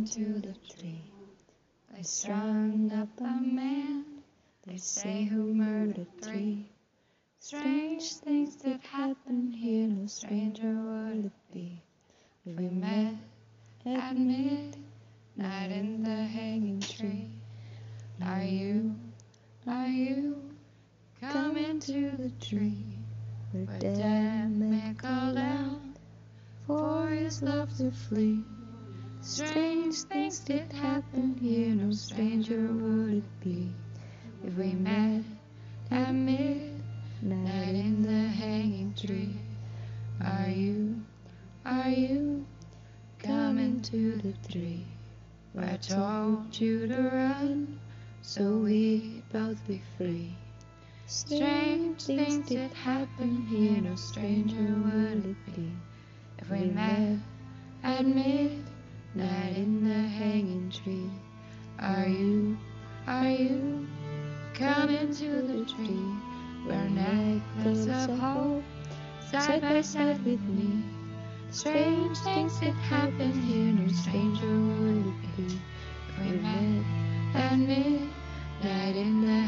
into the tree. They strung up a man, they say who murdered three. Strange things did happen here, no stranger would it be we met at midnight in the hanging tree. Are you, are you coming to the tree where dead man called out for his love to flee? Strange things did happen here, no stranger would it be if we met at midnight in the hanging tree. Are you, are you coming to the tree where I told you to run so we'd both be free? Strange things did happen here, no stranger would it be if we met at midnight in the hanging tree. Are you, are you coming to the tree where necklace of hope side by side with me? Strange things did happen here, no stranger would it be we met at midnight in the